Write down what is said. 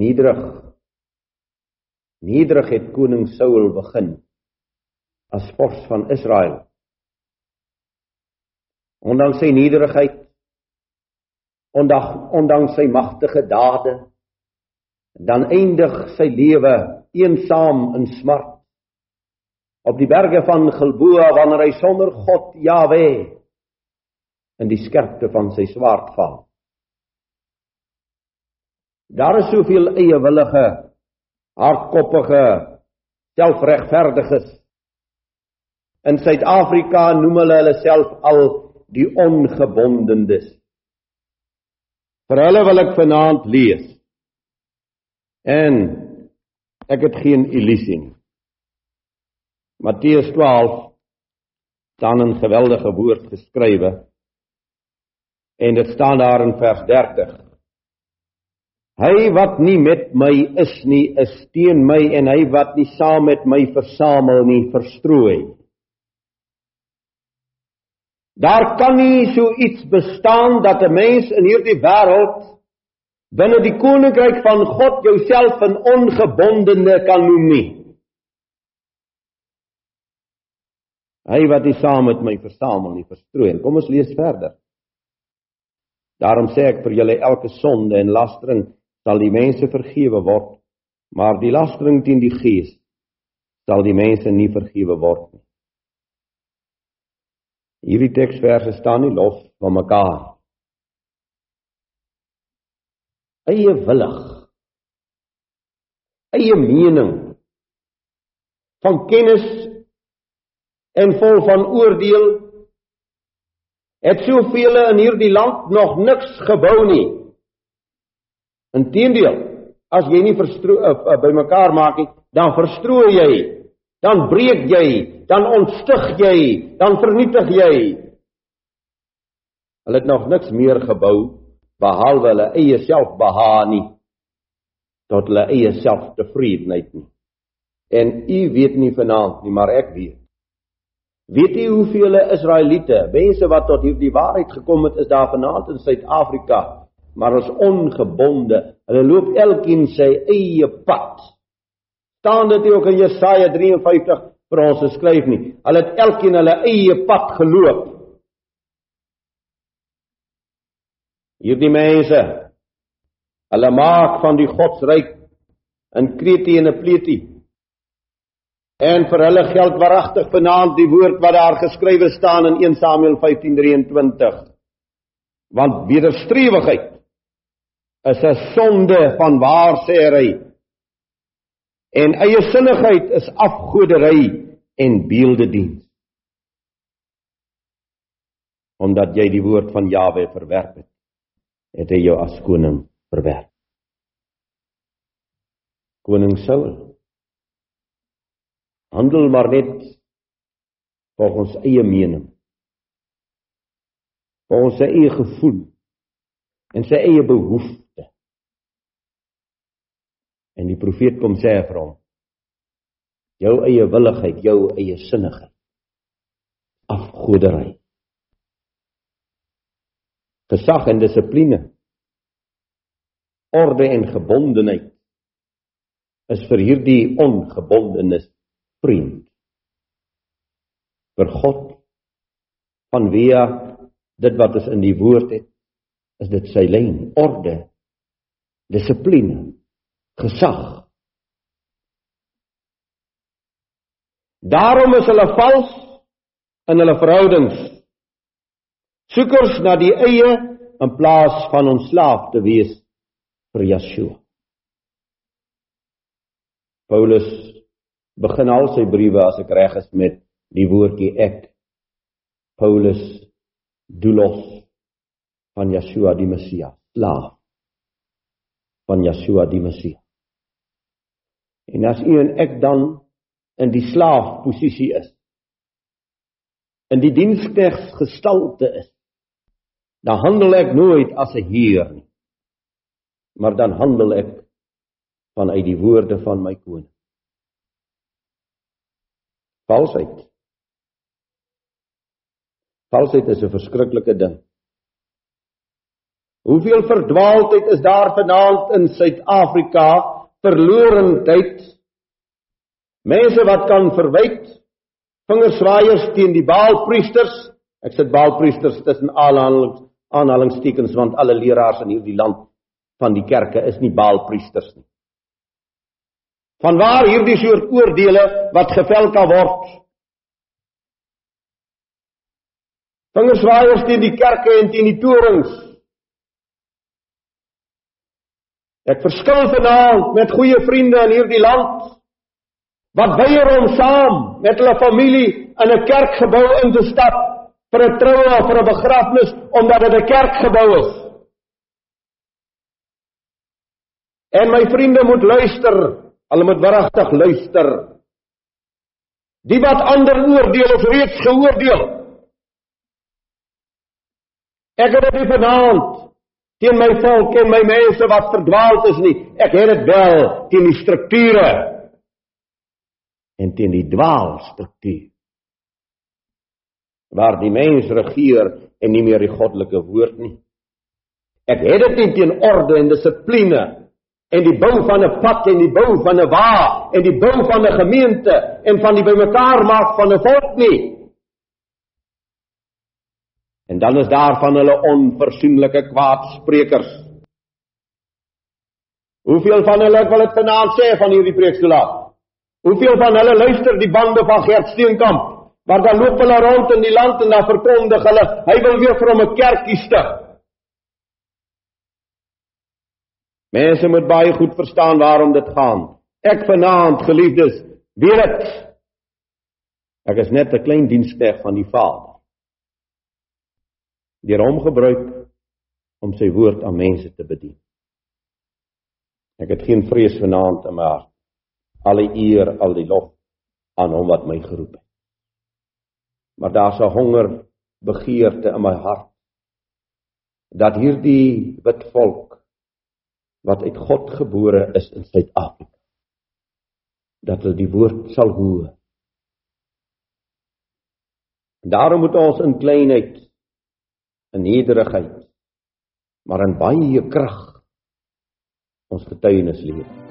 nederig. Nederig het koning Saul begin as vors van Israel. Ondanks sy nederigheid, ondanks ondanks sy magtige dade, dan eindig sy lewe eensaam in smart op die berge van Gilboa wanneer hy sonder God Jahwe in die skerpte van sy swaard val. Daar is soveel eiewillige, hardkoppige, selfregverdiges. In Suid-Afrika noem hulle hulle self al die ongebondenes. Vir hulle wil ek vanaand lees. En ek het geen illusie nie. Matteus 12 staan 'n geweldige woord geskrywe. En dit staan daar in vers 30. Hy wat nie met my is nie, is teen my en hy wat nie saam met my versamel nie, verstrooi. Daar kan nie so iets bestaan dat 'n mens in hierdie wêreld binne die koninkryk van God jouself 'n ongebondene kan noem nie. Hy wat nie saam met my versamel nie, verstrooi. Kom ons lees verder. Daarom sê ek vir julle elke sonde en lastering sal die mense vergewe word, maar die lastering teen die gees sal die mense nie vergewe word nie. Hierdie teksverse staan nie los van mekaar. Eie willig. Eie mening van kennis en vol van oordeel het soveel in hierdie land nog niks gebou nie. Inteendeel, as jy nie verstro uh, uh, bymekaar maak nie, dan verstrooi jy, dan breek jy, dan ontstig jy, dan vernietig jy. Hulle het nog niks meer gebou behalwe hulle eie selfbehaag nie tot hulle eie selftevredenheid nie. En u weet nie vanaand nie, maar ek weet. Weet u hoeveel Israeliete, mense wat tot hierdie waarheid gekom het, is daar vanaand in Suid-Afrika maar is ongebonde. Hulle loop elkeen sy eie pad. Staan dit ook in Jesaja 53 vir ons geskryf nie. Hulle het elkeen hulle eie pad geloop. Hierdie mense hulle maak van die godsryk 'n kreetie en 'n pleetie. En vir hulle geld waaragtig vanaand die woord wat daar geskrywe staan in 1 Samuel 15:23. Want wederstrewigheid is 'n sonde van waarsêry. En eie sinnigheid is afgodery en beeldediens. Omdat jy die woord van Jawe verwerp het, het hy jou as koning verwerp. Koning Saul handel maar net volgens eie mening. Volgens sy eie gevoel en sy eie behoeftes. En die profeet kom sê vir hom: Jou eie willigheid, jou eie sinnigheid. Afgodery. Gesag en dissipline. Orde en gebondenheid is vir hierdie ongebondenes vriend. Vir God vanweë dit wat is in die woord het, is dit sy lyn, orde, dissipline gesag. Daarom is hulle vals in hulle verhoudings. Soekers na die eie in plaas van ons slaaf te wees vir Yeshua. Paulus begin al sy briewe as ek reg is met die woordjie ek. Paulus doulos van Yeshua die Messia, slaaf van Yeshua die Messia. En as u en ek dan in die slaafposisie is, in die diensknegs gestalte is, dan handel ek nooit as 'n heer nie. Maar dan handel ek vanuit die woorde van my koning. Valsheid. Valsheid is 'n verskriklike ding. Hoeveel verdwaaldheid is daar vanaand in Suid-Afrika? Verlorendheid. Mense wat kan verwyd vingerswaaiers teen die Baalpriesters. Ek sit Baalpriesters tussen aanhalings aanhalingstekens want alle leraars in hierdie land van die kerke is nie Baalpriesters nie. Vanwaar hierdie soort oordeele wat gevel kan word? Vingerswaaiers teen die kerke en teen die torings. Ek verskil vanaand met goeie vriende in hierdie land wat weier om saam met hulle familie in 'n kerkgebou in te stap vir 'n troue of vir 'n begrafnis omdat dit 'n kerkgebou is. En my vriende moet luister, hulle moet wragtig luister. Die wat ander oordeel of reeds geoordeel. Ek het dit vanaand teen my volk en my mense wat verdwaald is nie. Ek het dit wel teen die strukture en teen die dwaalstruktuur. Waar die mens regeer en nie meer die goddelike woord nie. Ek het dit nie teen orde en dissipline en die bou van 'n pad en die bou van 'n wa en die bou van 'n gemeente en van die bymekaar maak van 'n volk nie. En dan is daar van hulle onversoenlike kwaadsprekers. Hoeveel van hulle wil dit vanaand sê van hierdie preekstoelaat? Hoeveel van hulle luister die bande van Gert Steenkamp? Maar dan loop hulle rond in die land en dan verkondig hulle hy wil weer vir hom 'n kerkie stig. Mense moet baie goed verstaan waarom dit gaan. Ek vanaand, geliefdes, weet dit. Ek is net 'n klein diensknegt van die Vader deur hom gebruik om sy woord aan mense te bedien. Ek het geen vrees vanaand in my hart. Alle eer, al die lof aan hom wat my geroep het. Maar daar's 'n honger begeerte in my hart dat hierdie wit volk wat uit God gebore is in Suid-Afrika dat hulle die woord sal hoor. Daarom moet ons in kleinheid in nederigheid, maar in baie krag ons getuienis leef.